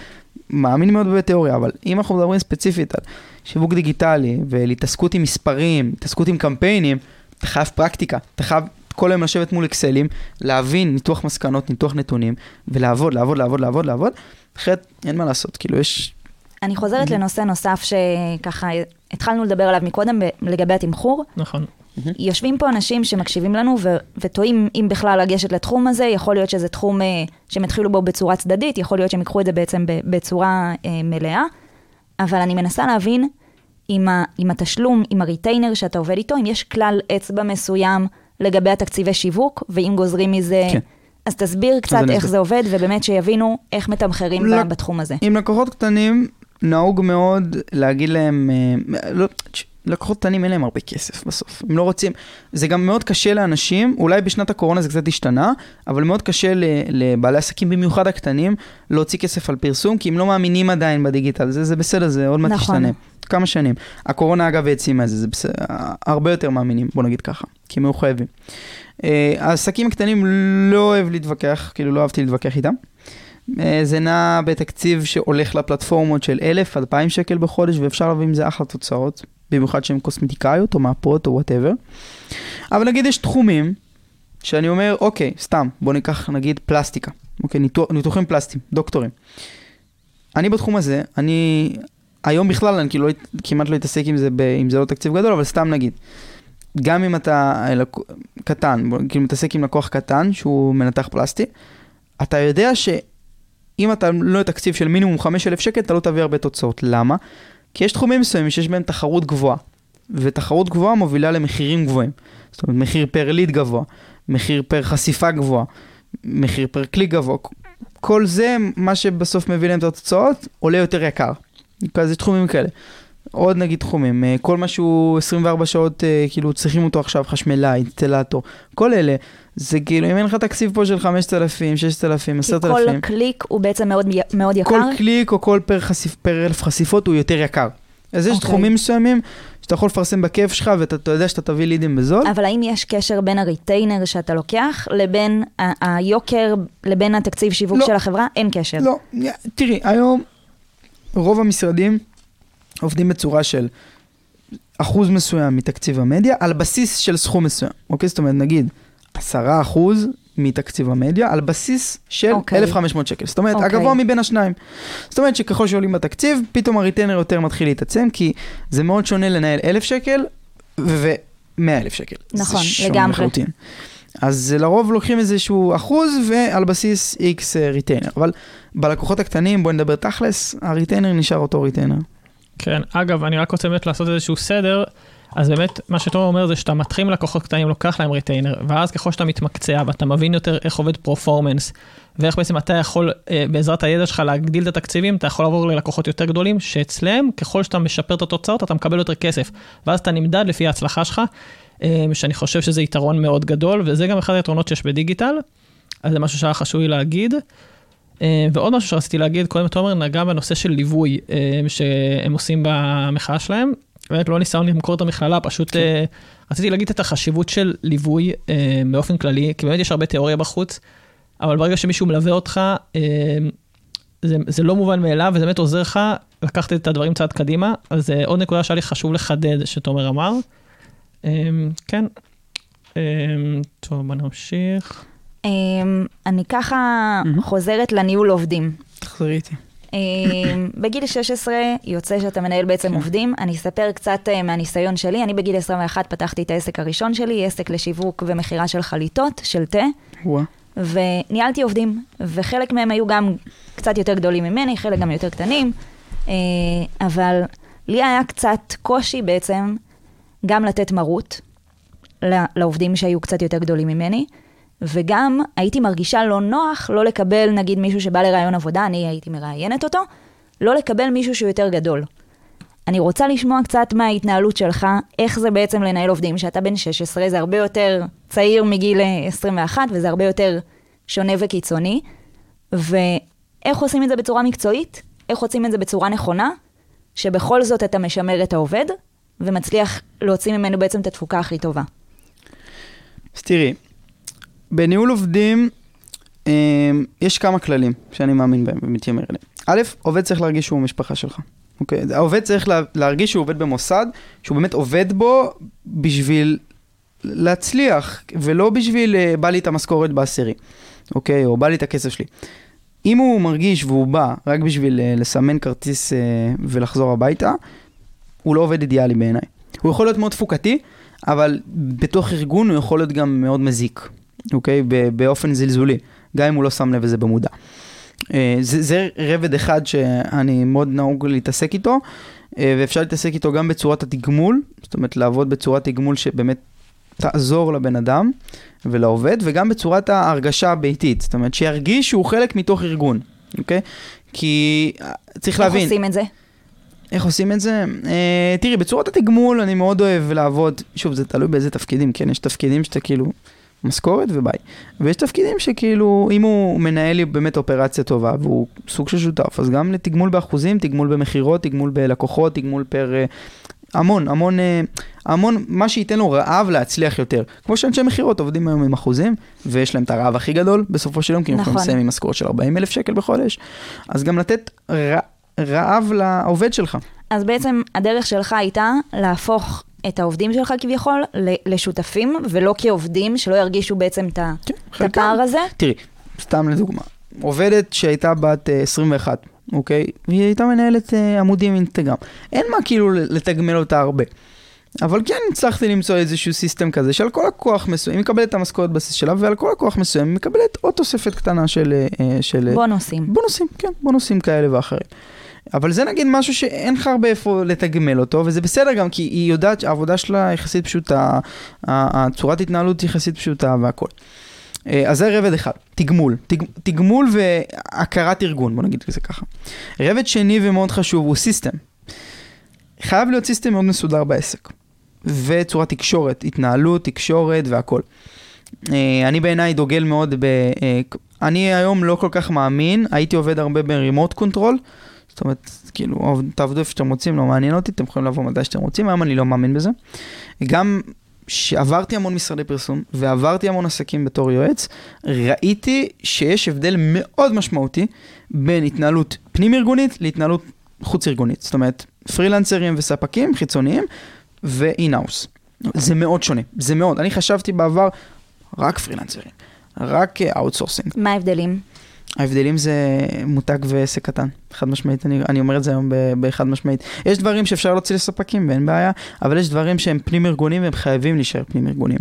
מאמין מאוד בתיאוריה, אבל אם אנחנו מדברים ספציפית על שיווק דיגיטלי ולהתעסקות עם מספרים, התעסקות עם קמפיינים, אתה חייב פרקטיקה, אתה חייב כל היום לשבת מול אקסלים, להבין ניתוח מסקנות, ניתוח נתונים, ולעבוד, לעבוד, לעבוד, לעבוד, לעבוד, אחרת אין מה לעשות, כאילו יש... אני חוזרת לנושא נוסף שככה התחלנו לדבר עליו מקודם ב- לגבי התמחור. נכון. יושבים פה אנשים שמקשיבים לנו ו- ותוהים אם בכלל לגשת לתחום הזה, יכול להיות שזה תחום אה, שהם התחילו בו בצורה צדדית, יכול להיות שהם ייקחו את זה בעצם ב- בצורה אה, מלאה, אבל אני מנסה להבין עם, ה- עם התשלום, עם הריטיינר שאתה עובד איתו, אם יש כלל אצבע מסוים לגבי התקציבי שיווק, ואם גוזרים מזה... כן. אז תסביר קצת אני איך אסביר. זה עובד, ובאמת שיבינו איך מתמחרים לא- ב- בתחום הזה. עם לקוחות קטנים, נהוג מאוד להגיד להם, אה, לא, לקוחות קטנים אין להם הרבה כסף בסוף, הם לא רוצים, זה גם מאוד קשה לאנשים, אולי בשנת הקורונה זה קצת השתנה, אבל מאוד קשה לבעלי עסקים, במיוחד הקטנים, להוציא כסף על פרסום, כי הם לא מאמינים עדיין בדיגיטל, זה, זה בסדר, זה עוד מעט נכון. ישתנה. כמה שנים. הקורונה אגב העצימה את זה, זה בסדר, הרבה יותר מאמינים, בוא נגיד ככה, כי הם היו חייבים. אה, העסקים הקטנים לא אוהב להתווכח, כאילו לא אהבתי להתווכח איתם. אה, זה נע בתקציב שהולך לפלטפורמות של 1,000 2,000 שקל בחודש, ואפשר להביא עם זה אחלה תוצאות, במיוחד שהן קוסמטיקאיות או מאפות או whatever. אבל נגיד יש תחומים שאני אומר, אוקיי, סתם, בוא ניקח נגיד פלסטיקה, אוקיי, ניתוח, ניתוחים פלסטיים, דוקטורים. אני בתחום הזה, אני היום בכלל, אני כאילו לא, כמעט לא אתעסק עם זה, ב, אם זה לא תקציב גדול, אבל סתם נגיד. גם אם אתה אה, קטן, כאילו מתעסק עם לקוח קטן שהוא מנתח פלסטי, אתה יודע שאם אתה לא תקציב של מינימום 5,000 שקל, אתה לא תביא הרבה תוצאות. למה? כי יש תחומים מסוימים שיש בהם תחרות גבוהה, ותחרות גבוהה מובילה למחירים גבוהים. זאת אומרת, מחיר פר ליד גבוה, מחיר פר חשיפה גבוהה, מחיר פר קליק גבוה. כל זה, מה שבסוף מביא להם את התוצאות, עולה יותר יקר. אז יש תחומים כאלה. עוד נגיד תחומים, אה, כל מה שהוא 24 שעות, אה, כאילו צריכים אותו עכשיו, חשמלאי, אינסטלטור, כל אלה, זה כאילו, אם אין לך תקציב פה של 5,000, 6,000, כי 10,000, כל קליק הוא בעצם מאוד, מאוד יקר. כל קליק או כל פר, חשיפ, פר אלף חשיפות הוא יותר יקר. אז יש אוקיי. תחומים מסוימים שאתה יכול לפרסם בכיף שלך ואתה אתה יודע שאתה תביא לידים בזול. אבל האם יש קשר בין הריטיינר שאתה לוקח לבין היוקר, לבין התקציב שיווק לא. של החברה? אין קשר. לא, תראי, היום רוב המשרדים עובדים בצורה של אחוז מסוים מתקציב המדיה על בסיס של סכום מסוים, אוקיי? זאת אומרת, נגיד, עשרה אחוז מתקציב המדיה על בסיס של אוקיי. 1,500 שקל. זאת אומרת, אוקיי. הגבוה מבין השניים. זאת אומרת שככל שעולים בתקציב, פתאום הריטיינר יותר מתחיל להתעצם, כי זה מאוד שונה לנהל 1,000 שקל ו-100,000 שקל. נכון, זה שונה לגמרי. לחלוטין. אז לרוב לוקחים איזשהו אחוז ועל בסיס X אה, ריטיינר. אבל בלקוחות הקטנים, בואי נדבר תכלס, הריטיינר נשאר אותו ריטיינר. כן, אגב, אני רק רוצה באמת לעשות איזשהו סדר. אז באמת, מה שתומר אומר זה שאתה מתחיל לקוחות קטנים, לוקח להם ריטיינר, ואז ככל שאתה מתמקצע ואתה מבין יותר איך עובד performance, ואיך בעצם אתה יכול, אה, בעזרת הידע שלך, להגדיל את התקציבים, אתה יכול לעבור ללקוחות יותר גדולים, שאצלם, ככל שאתה משפר את התוצאות, אתה מקבל יותר כסף. ואז אתה נמדד לפי ההצלחה שלך, אה, שאני חושב שזה יתרון מאוד גדול, וזה גם אחד היתרונות שיש בדיגיטל, אז זה משהו שהיה חשוב לי להגיד. אה, ועוד משהו שרציתי להגיד, קודם תומר נגע בנושא של ליווי אה, שהם עושים במחאה שלהם. באמת לא ניסיון למכור את המכללה, פשוט כן. uh, רציתי להגיד את החשיבות של ליווי באופן כללי, כי באמת יש הרבה תיאוריה בחוץ, אבל ברגע שמישהו מלווה אותך, זה, זה לא מובן מאליו, וזה באמת עוזר לך לקחת את הדברים צעד קדימה, אז עוד נקודה שהיה לי חשוב לחדד, שתומר אמר. כן, טוב, בוא נמשיך. Um, אני ככה. חוזרת לניהול עובדים. תחזרי איתי. אמ, בגיל 16 יוצא שאתה מנהל בעצם כן. עובדים. אני אספר קצת אה, מהניסיון שלי. אני בגיל 21 פתחתי את העסק הראשון שלי, עסק לשיווק ומכירה של חליטות, של תה. וניהלתי עובדים, וחלק מהם היו גם קצת יותר גדולים ממני, חלק גם יותר קטנים, אה, אבל לי היה קצת קושי בעצם גם לתת מרות לעובדים שהיו קצת יותר גדולים ממני, וגם הייתי מרגישה לא נוח לא לקבל נגיד מישהו שבא לראיון עבודה, אני הייתי מראיינת אותו, לא לקבל מישהו שהוא יותר גדול. אני רוצה לשמוע קצת מההתנהלות שלך, איך זה בעצם לנהל עובדים, שאתה בן 16, זה הרבה יותר צעיר מגיל 21 וזה הרבה יותר שונה וקיצוני, ואיך עושים את זה בצורה מקצועית, איך עושים את זה בצורה נכונה, שבכל זאת אתה משמר את העובד, ומצליח להוציא ממנו בעצם את התפוקה הכי טובה. אז תראי, בניהול עובדים אה, יש כמה כללים שאני מאמין בהם ומתיימר אליהם. א', עובד צריך להרגיש שהוא משפחה שלך. אוקיי? העובד צריך לה, להרגיש שהוא עובד במוסד, שהוא באמת עובד בו בשביל להצליח, ולא בשביל אה, בא לי את המשכורת בעשירי, אוקיי? או בא לי את הכסף שלי. אם הוא מרגיש והוא בא רק בשביל אה, לסמן כרטיס אה, ולחזור הביתה, הוא לא עובד אידיאלי בעיניי. הוא יכול להיות מאוד תפוקתי, אבל בתוך ארגון הוא יכול להיות גם מאוד מזיק. אוקיי? באופן זלזולי, גם אם הוא לא שם לב לזה במודע. אה, זה, זה רבד אחד שאני מאוד נהוג להתעסק איתו, אה, ואפשר להתעסק איתו גם בצורת התגמול, זאת אומרת לעבוד בצורת תגמול שבאמת תעזור לבן אדם ולעובד, וגם בצורת ההרגשה הביתית, זאת אומרת שירגיש שהוא חלק מתוך ארגון, אוקיי? כי אה, צריך איך להבין. איך עושים את זה? איך עושים את זה? אה, תראי, בצורת התגמול אני מאוד אוהב לעבוד, שוב, זה תלוי באיזה תפקידים, כן? יש תפקידים שאתה כאילו... משכורת וביי. ויש תפקידים שכאילו, אם הוא מנהל לי באמת אופרציה טובה והוא סוג של שותף, אז גם לתגמול באחוזים, תגמול במכירות, תגמול בלקוחות, תגמול פר... אה, המון, המון, אה, המון, מה שייתן לו רעב להצליח יותר. כמו שאנשי מכירות עובדים היום עם אחוזים, ויש להם את הרעב הכי גדול בסופו של יום, כי הם יכולים נכון. לסיים עם משכורת של 40 אלף שקל בחודש. אז גם לתת רע, רעב לעובד שלך. אז בעצם הדרך שלך הייתה להפוך את העובדים שלך כביכול לשותפים, ולא כעובדים, שלא ירגישו בעצם את כן, הפער הזה? תראי, סתם לדוגמה, עובדת שהייתה בת 21, אה, אוקיי? והיא הייתה מנהלת אה, עמודים אינסטגרם. אין מה כאילו לתגמל אותה הרבה. אבל כן הצלחתי למצוא איזשהו סיסטם כזה שעל כל לקוח מסוים, היא מקבלת את המשכורת בסיס שלה ועל כל לקוח מסוים היא מקבלת עוד תוספת קטנה של... אה, של בונוסים. בונוסים, כן, בונוסים כאלה ואחרים. אבל זה נגיד משהו שאין לך הרבה איפה לתגמל אותו, וזה בסדר גם, כי היא יודעת שהעבודה שלה יחסית פשוטה, הצורת התנהלות יחסית פשוטה והכל. אה, אז זה רבד אחד, תגמול. תג, תגמול והכרת ארגון, בוא נגיד את זה ככה. רובד שני ומאוד חשוב הוא system. חייב להיות system מאוד מסודר בעסק. וצורת תקשורת, התנהלות, תקשורת והכל. אה, אני בעיניי דוגל מאוד ב... אה, אני היום לא כל כך מאמין, הייתי עובד הרבה ב remote control. זאת אומרת, כאילו, תעבדו איפה שאתם רוצים, לא מעניין אותי, אתם יכולים לבוא מתי שאתם רוצים, היום אני לא מאמין בזה. גם שעברתי המון משרדי פרסום ועברתי המון עסקים בתור יועץ, ראיתי שיש הבדל מאוד משמעותי בין התנהלות פנים-ארגונית להתנהלות חוץ-ארגונית. זאת אומרת, פרילנסרים וספקים חיצוניים ו in-house. זה מאוד שונה, זה מאוד. אני חשבתי בעבר רק פרילנסרים, רק outsourcing. מה ההבדלים? ההבדלים זה מותג ועסק קטן, חד משמעית, אני, אני אומר את זה היום בחד משמעית. יש דברים שאפשר להוציא לספקים ואין בעיה, אבל יש דברים שהם פנים ארגונים והם חייבים להישאר פנים ארגונים.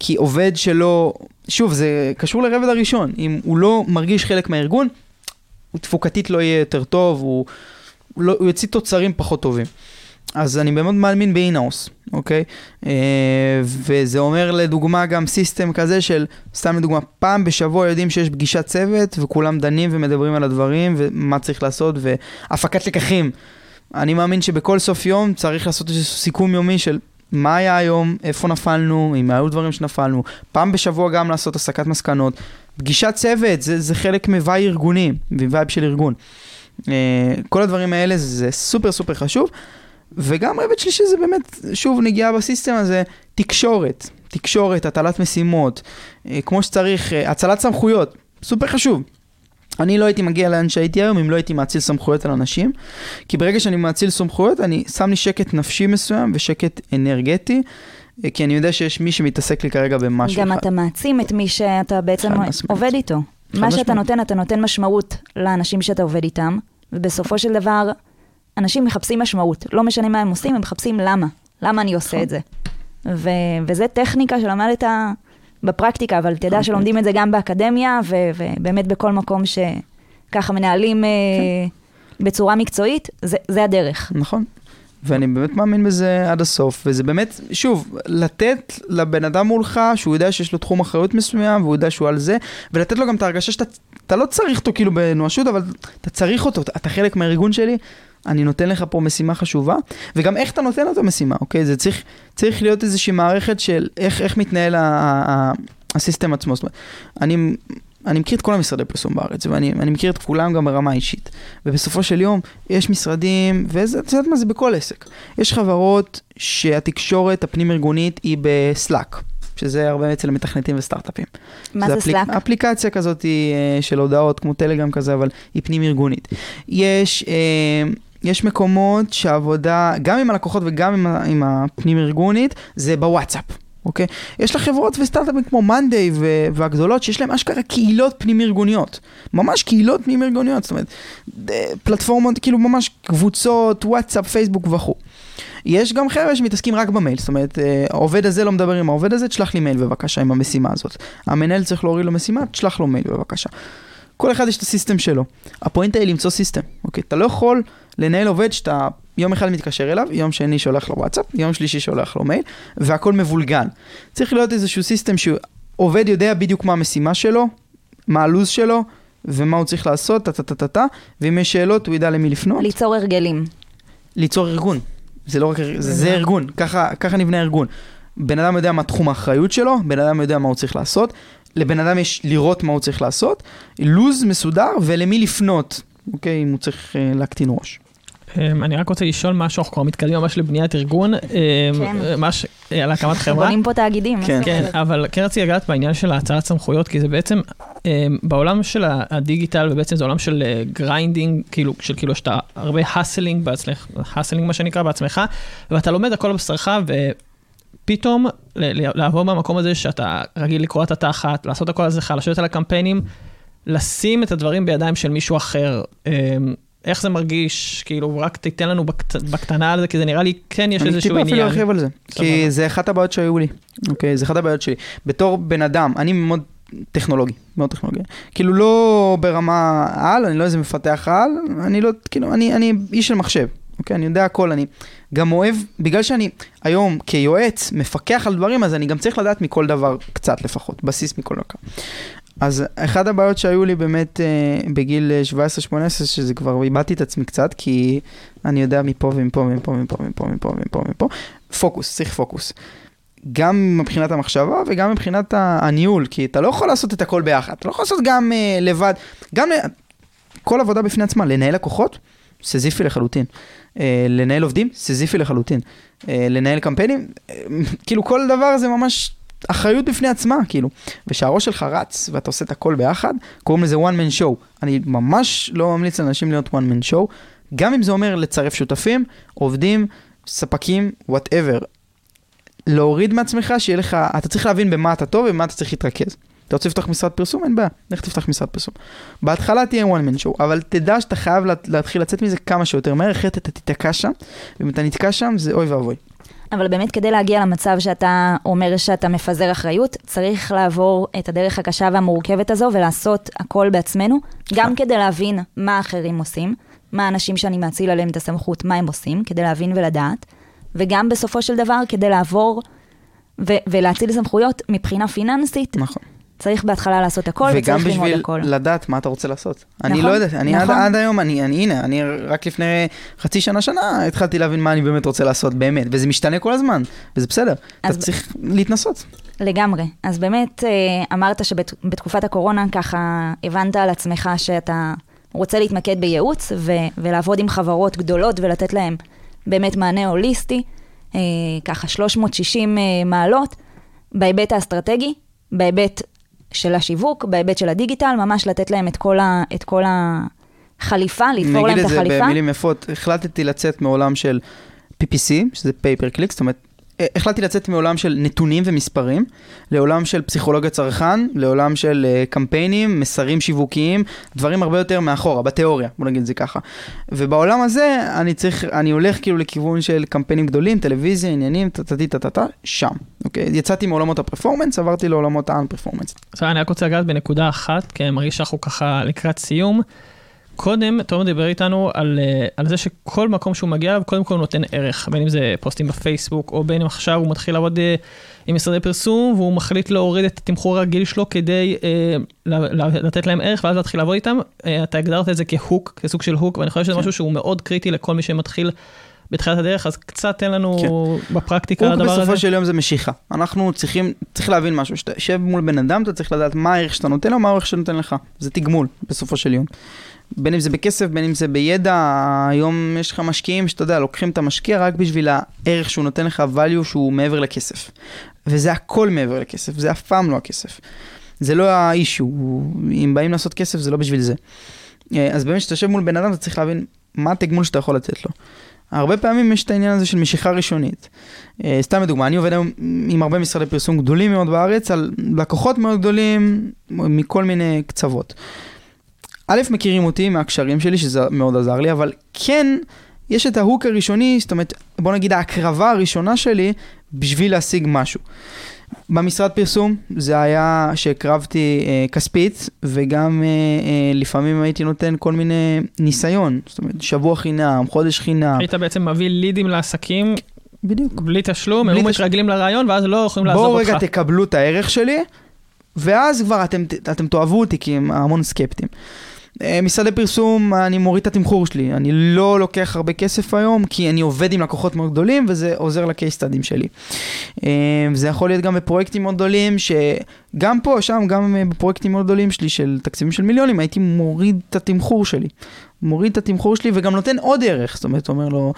כי עובד שלא, שוב, זה קשור לרבד הראשון, אם הוא לא מרגיש חלק מהארגון, הוא תפוקתית לא יהיה יותר טוב, הוא, הוא, לא, הוא יוציא תוצרים פחות טובים. אז אני באמת מאמין באינאוס, אוקיי? אה, וזה אומר לדוגמה גם סיסטם כזה של, סתם לדוגמה, פעם בשבוע יודעים שיש פגישת צוות וכולם דנים ומדברים על הדברים ומה צריך לעשות והפקת לקחים. אני מאמין שבכל סוף יום צריך לעשות איזה סיכום יומי של מה היה היום, איפה נפלנו, אם היו דברים שנפלנו. פעם בשבוע גם לעשות הסקת מסקנות. פגישת צוות, זה, זה חלק מ vibe ארגוני, מ vibe של ארגון. אה, כל הדברים האלה זה סופר סופר חשוב. וגם רובד שלישי זה באמת, שוב, נגיעה ב system הזה, תקשורת. תקשורת, הטלת משימות, אה, כמו שצריך, אה, האצלת סמכויות, סופר חשוב. אני לא הייתי מגיע לאן שהייתי היום אם לא הייתי מאציל סמכויות על אנשים, כי ברגע שאני מאציל סמכויות, אני שם לי שקט נפשי מסוים ושקט אנרגטי, אה, כי אני יודע שיש מי שמתעסק לי כרגע במשהו גם אחד. אתה מעצים את מי שאתה בעצם. עובד איתו. מה שאתה. נותן, אתה נותן משמעות לאנשים שאתה עובד איתם, ובסופו של דבר, אנשים מחפשים משמעות. לא משנה מה הם עושים, הם מחפשים למה. למה אני עושה את זה. ו- וזה טכניקה שלמדת בפרקטיקה, אבל תדע שלומדים את זה גם באקדמיה, ו- ובאמת בכל מקום שככה מנהלים אה, בצורה מקצועית, זה, זה הדרך. נכון. ואני באמת מאמין בזה עד הסוף, וזה באמת, שוב, לתת לבן אדם מולך, שהוא יודע שיש לו תחום אחריות מסוים, והוא יודע שהוא על זה, ולתת לו גם את ההרגשה שאתה אתה לא צריך אותו כאילו בנואשות, אבל אתה צריך אותו, אתה חלק מהארגון שלי, אני נותן לך פה משימה חשובה, וגם איך אתה נותן את המשימה, אוקיי? זה צריך, צריך להיות איזושהי מערכת של איך, איך מתנהל ה- ה- ה- הסיסטם עצמו. זאת אומרת, אני... אני מכיר את כל המשרדי פרסום בארץ, ואני אני מכיר את כולם גם ברמה אישית. ובסופו של יום, יש משרדים, וזה, את יודעת מה, זה בכל עסק. יש חברות שהתקשורת הפנים-ארגונית היא בסלאק, שזה הרבה אצל מתכנתים וסטארט-אפים. מה זה סלאק? אפליקציה כזאת אה, של הודעות, כמו טלגרם כזה, אבל היא פנים-ארגונית. יש, אה, יש מקומות שהעבודה, גם עם הלקוחות וגם עם, עם הפנים-ארגונית, זה בוואטסאפ. אוקיי? יש לך חברות וסטארט-אפים כמו Monday והגדולות, שיש להם אשכרה קהילות פנים-ארגוניות. ממש קהילות פנים-ארגוניות, זאת אומרת, אה, פלטפורמות, כאילו ממש קבוצות, וואטסאפ, פייסבוק וכו'. יש גם חבר'ה שמתעסקים רק במייל, זאת אומרת, אה, העובד הזה לא מדבר עם העובד הזה, תשלח לי מייל בבקשה עם המשימה הזאת. המנהל צריך להוריד לו משימה, תשלח לו מייל בבקשה. כל אחד יש את ה system שלו. הפואנטה היא למצוא system, אוקיי? אתה לא יכול לנהל עובד שאתה יום אחד מתקשר אליו, יום שני שולח לו וואטסאפ, יום שלישי שולח לו מייל, והכל מבולגן. צריך להיות איזשהו system שעובד יודע בדיוק מה המשימה שלו, מה הלו"ז שלו, ומה הוא צריך לעשות, טה-טה-טה-טה, ואם יש שאלות הוא ידע למי לפנות. ליצור הרגלים. ליצור ארגון. זה לא רק, זה, זה ארגון, ככה, ככה נבנה ארגון. בן אדם יודע מה תחום האחריות שלו, בן אדם יודע מה הוא צריך לעשות, לבן אדם יש לראות מה הוא צריך לעשות, לו"ז מסודר ולמי לפנות, אוקיי, אם הוא צריך אה, להקטין ראש. אמ, אני רק רוצה לשאול משהו, אנחנו כבר מתקדמים ממש לבניית ארגון, אמ, כן. ממש אה, על הקמת חברה. בונים פה תאגידים. כן. כן, אבל כן רציתי לגעת בעניין של האצלת סמכויות, כי זה בעצם, אמ, בעולם של הדיגיטל, ובעצם זה עולם של grinding, כאילו, של כאילו שאתה הרבה hustling בעצמך, hustling מה שנקרא בעצמך, ואתה לומד הכל בבשרך, ל- לעבור במקום הזה שאתה רגיל לקרוע את התחת, לעשות הכל על עצמך, לשבת על הקמפיינים, לשים את הדברים בידיים של מישהו אחר. אמ, איך זה מרגיש? כאילו, רק תיתן לנו בקט, בקטנה על זה, כי זה נראה לי, כן יש אני איזשהו טיפה עניין. אפילו ארחיב על זה, כי סבבה. זה אחת הבעיות שהיו לי, אוקיי, זה אחת הבעיות שלי. בתור בן אדם, אני מאוד טכנולוגי, מאוד טכנולוגי. כאילו לא ברמה על, אני לא איזה מפתח על, אני לא, כאילו, אני, אני איש של מחשב, אוקיי, אני יודע הכל, אני גם אוהב, בגלל שאני היום כיועץ מפקח על דברים, אז אני גם צריך לדעת מכל דבר קצת לפחות, בסיס מכל דבר. אז אחת הבעיות שהיו לי באמת אה, בגיל אה, 17-18, שזה כבר איבדתי את עצמי קצת, כי אני יודע מפה ומפה ומפה ומפה ומפה ומפה ומפה ומפה, פוקוס, צריך פוקוס. גם מבחינת המחשבה וגם מבחינת הניהול, כי אתה לא יכול לעשות את הכל ביחד, אתה לא יכול לעשות גם אה, לבד, גם ל- כל עבודה בפני עצמה, לנהל לקוחות, סזיפי לחלוטין. אה, לנהל עובדים, סזיפי לחלוטין. אה, לנהל קמפיינים, אה, כאילו כל דבר זה ממש אחריות בפני עצמה, כאילו. ושהראש שלך רץ ואתה עושה את הכל ביחד, קוראים לזה one man show. אני ממש לא ממליץ לאנשים להיות one man show, גם אם זה אומר לצרף שותפים, עובדים, ספקים, whatever. להוריד מעצמך, שיהיה לך, אתה צריך להבין במה אתה טוב ובמה אתה צריך להתרכז. אתה רוצה לפתוח משרד פרסום? אין בעיה, לך תפתח משרד פרסום. בהתחלה תהיה one man show, אבל תדע שאתה חייב לה- להתחיל לצאת מזה כמה שיותר מהר, אחרת אתה תיתקע שם, ואם אתה נתקע שם זה אוי ואבוי. אבל באמת כדי להגיע למצב שאתה אומר שאתה מפזר אחריות, צריך לעבור את הדרך הקשה והמורכבת הזו ולעשות הכל בעצמנו, גם כדי להבין מה אחרים עושים, מה האנשים שאני מאציל עליהם את הסמכות, מה הם עושים, כדי להבין ולדעת, וגם בסופו של דבר כדי לעבור ו- ולהציל סמכויות מבחינה פיננסית, נכון. צריך בהתחלה לעשות הכל וגם וצריך ללמוד בשביל הכל. לדעת מה אתה רוצה לעשות. אני נכון, לא יודע, אני עד, נכון. עד היום, אני, אני, הנה, אני רק לפני חצי שנה, שנה, התחלתי להבין מה אני באמת רוצה לעשות, באמת, וזה משתנה כל הזמן, וזה בסדר. אתה צריך להתנסות. לגמרי. אז באמת, אה, אמרת שבתקופת הקורונה ככה הבנת על עצמך שאתה רוצה להתמקד בייעוץ ו- ולעבוד עם חברות גדולות ולתת להם באמת מענה הוליסטי, אה, ככה 360 אה, מעלות, בהיבט האסטרטגי, בהיבט של השיווק, בהיבט של הדיגיטל, ממש לתת להם את כל, ה- את כל החליפה, לתפור להם את נגיד את זה החליפה. במילים יפות, החלטתי לצאת מעולם של PPC, שזה pay per click, זאת אומרת, החלטתי לצאת מעולם של נתונים ומספרים, לעולם של פסיכולוגיה צרכן, לעולם של אה, קמפיינים, מסרים שיווקיים, דברים הרבה יותר מאחורה, בתיאוריה, בוא נגיד את זה ככה. ובעולם הזה, אני צריך, אני הולך כאילו לכיוון של קמפיינים גדולים, טלוויזיה, עניינים, טטטי טטטה, שם, אוקיי? יצאתי מעולמות ה performance, עברתי לעולמות ה un-performance. עכשיו אני רק רוצה לגעת בנקודה אחת, כי אני מרגיש שאנחנו ככה לקראת סיום. קודם, תומר דיבר איתנו על, אה, על זה שכל מקום שהוא מגיע אליו, קודם כל הוא נותן ערך, בין אם זה פוסטים בפייסבוק, או בין אם עכשיו הוא מתחיל לעבוד אה, עם משרדי פרסום, והוא מחליט להוריד את התמחור הרגיל שלו כדי אה, לתת להם ערך, ואז להתחיל לעבוד איתם. אה, אתה הגדרת את זה כהוק, כסוג של הוק, ואני חושב שזה כן. משהו שהוא מאוד קריטי לכל מי שמתחיל בתחילת הדרך, אז קצת תן לנו כן. בפרקטיקה הדבר הזה. בסופו של יום זה משיכה. אנחנו צריכים, צריך להבין משהו, כשאתה יושב מול בן אדם, אתה צריך לדעת מה הערך שאתה נותן לו, מה הערך שאתה נותן לך. זה תגמול, בסופו של יום. בין אם זה בכסף, בין אם זה בידע, היום יש לך משקיעים שאתה יודע, לוקחים את המשקיע רק בשביל הערך שהוא נותן לך, value שהוא מעבר לכסף. וזה הכל מעבר לכסף, זה אף פעם לא הכסף. זה לא האישו, אם באים לעשות כסף זה לא בשביל זה. אה, אז באמת כשאתה יושב מול בן אדם אתה צריך להבין מה התגמול שאתה יכול לתת לו. הרבה פעמים יש את העניין הזה של משיכה ראשונית. אה, סתם לדוגמה, אני עובד היום עם הרבה משרדי פרסום גדולים מאוד בארץ, על לקוחות מאוד גדולים מכל מיני קצוות. א', מכירים אותי מהקשרים שלי, שזה מאוד עזר לי, אבל כן, יש את ההוק הראשוני, זאת אומרת, בוא נגיד ההקרבה הראשונה שלי, בשביל להשיג משהו. במשרד פרסום זה היה שהקרבתי אה, כספית וגם אה, אה, לפעמים הייתי נותן כל מיני ניסיון, זאת אומרת שבוע חינם, חודש חינם, היית בעצם מביא לידים לעסקים בדיוק. בלי תשלום, הם מתרגלים לרעיון, ואז לא יכולים לעזוב בואו אותך. רגע תקבלו את הערך שלי, ואז כבר אתם, אתם תאהבו אותי כי הם המון סקפטים. אה, משרדי פרסום, אני מוריד את התמחור שלי, אני לא לוקח הרבה כסף היום, כי אני עובד עם לקוחות מאוד גדולים, וזה עוזר לקייס סטאדים שלי. אה, זה יכול להיות גם בפרויקטים מאוד גדולים, שגם פה, שם, גם בפרויקטים מאוד גדולים שלי, של תקציבים של מיליונים, הייתי מוריד את התמחור שלי. מוריד את התמחור שלי וגם נותן עוד ערך, זאת אומרת, אומר לו,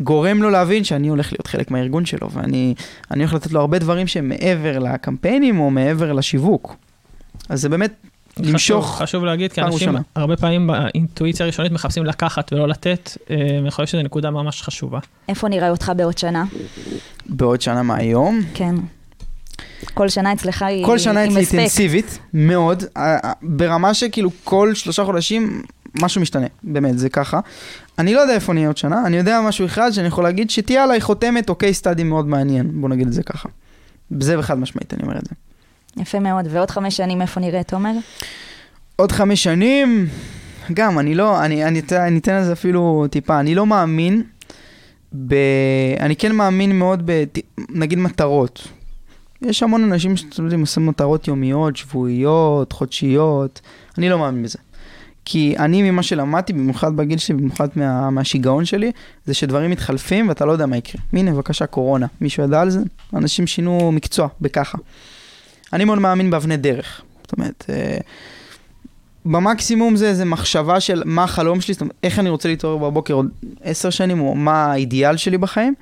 גורם לו להבין שאני הולך להיות חלק מהארגון שלו, ואני אני הולך לתת לו הרבה דברים שהם מעבר לקמפיינים או מעבר לשיווק. אז זה באמת למשוך. חשוב, חשוב להגיד, כי פעם אנשים ראשונה. הרבה פעמים באינטואיציה הראשונית מחפשים לקחת ולא לתת, אה, ואני חושב שזו נקודה ממש חשובה. איפה נראה אותך בעוד שנה? בעוד שנה מהיום. כן. כל שנה אצלך היא כל שנה אצלי. אינטנסיבית, מאוד, אה, אה, ברמה שכאילו כל שלושה חודשים משהו משתנה, באמת, זה ככה. אני לא יודע איפה נהיה עוד שנה, אני יודע משהו אחד שאני יכול להגיד שתהיה עליי חותמת או קייס סטאדי מאוד מעניין, בוא נגיד את זה ככה. זה בחד משמעית, אני אומר את זה. יפה מאוד. ועוד חמש שנים איפה נראה, תומר? עוד חמש שנים, גם, אני לא, אני, אני, אתן- אני אתן לזה אפילו טיפה, אני לא מאמין, ב, אני כן מאמין מאוד ב, נגיד מטרות. יש המון אנשים שאתם יודעים, עושים מטרות יומיות, שבועיות, חודשיות, אני לא מאמין בזה. כי אני ממה שלמדתי, במיוחד בגיל שלי, במיוחד מה, מהשיגעון שלי, זה שדברים מתחלפים ואתה לא יודע מה יקרה. הנה, בבקשה, קורונה. מישהו ידע על זה? אנשים שינו מקצוע בככה. אני מאוד מאמין באבני דרך. זאת אומרת, אה, במקסימום זה איזה מחשבה של מה החלום שלי, זאת אומרת, איך אני רוצה להתעורר בבוקר עוד עשר שנים, או מה האידיאל שלי בחיים,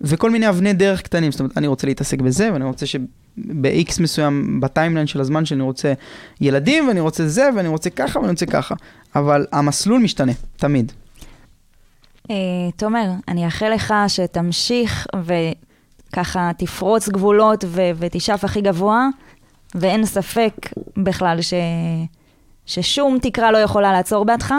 וכל מיני אבני דרך קטנים, זאת אומרת, אני רוצה להתעסק בזה, ואני רוצה שב-X מסוים, בטיימליין של הזמן שאני רוצה ילדים, ואני רוצה זה, ואני רוצה ככה, ואני רוצה ככה. אבל המסלול משתנה, תמיד. אה, תומר, אני אאחל לך שתמשיך וככה תפרוץ גבולות ו- ותשאף הכי גבוה, ואין ספק בכלל ש... ששום תקרה לא יכולה לעצור בעדך.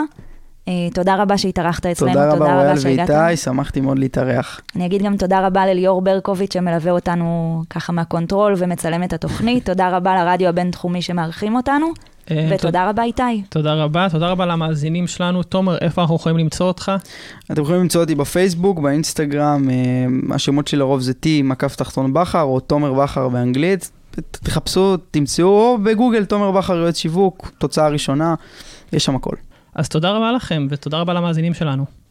אה, תודה רבה שהתארחת אצלנו, תודה רבה, שהגעת. ואיתי, שמחתי מאוד להתארח. אני אגיד גם תודה רבה לליאור ברקוביץ' שמלווה אותנו ככה מה control ומצלם את התוכנית. תודה רבה לרדיו הבינתחומי שמארחים אותנו, ותודה רבה איתי. תודה רבה, תודה רבה למאזינים שלנו. תומר, איפה אנחנו יכולים למצוא אותך? אתם יכולים למצוא אותי בפייסבוק, באינסטגרם, אה, השמות שלי לרוב זה T, מקף תחתון בכר, או תומר בכר באנגלית. תחפשו, תמצאו, או בגוגל תומר בכר יועץ שיווק, תוצאה ראשונה, יש שם הכל. אז תודה רבה לכם, ותודה רבה למאזינים שלנו.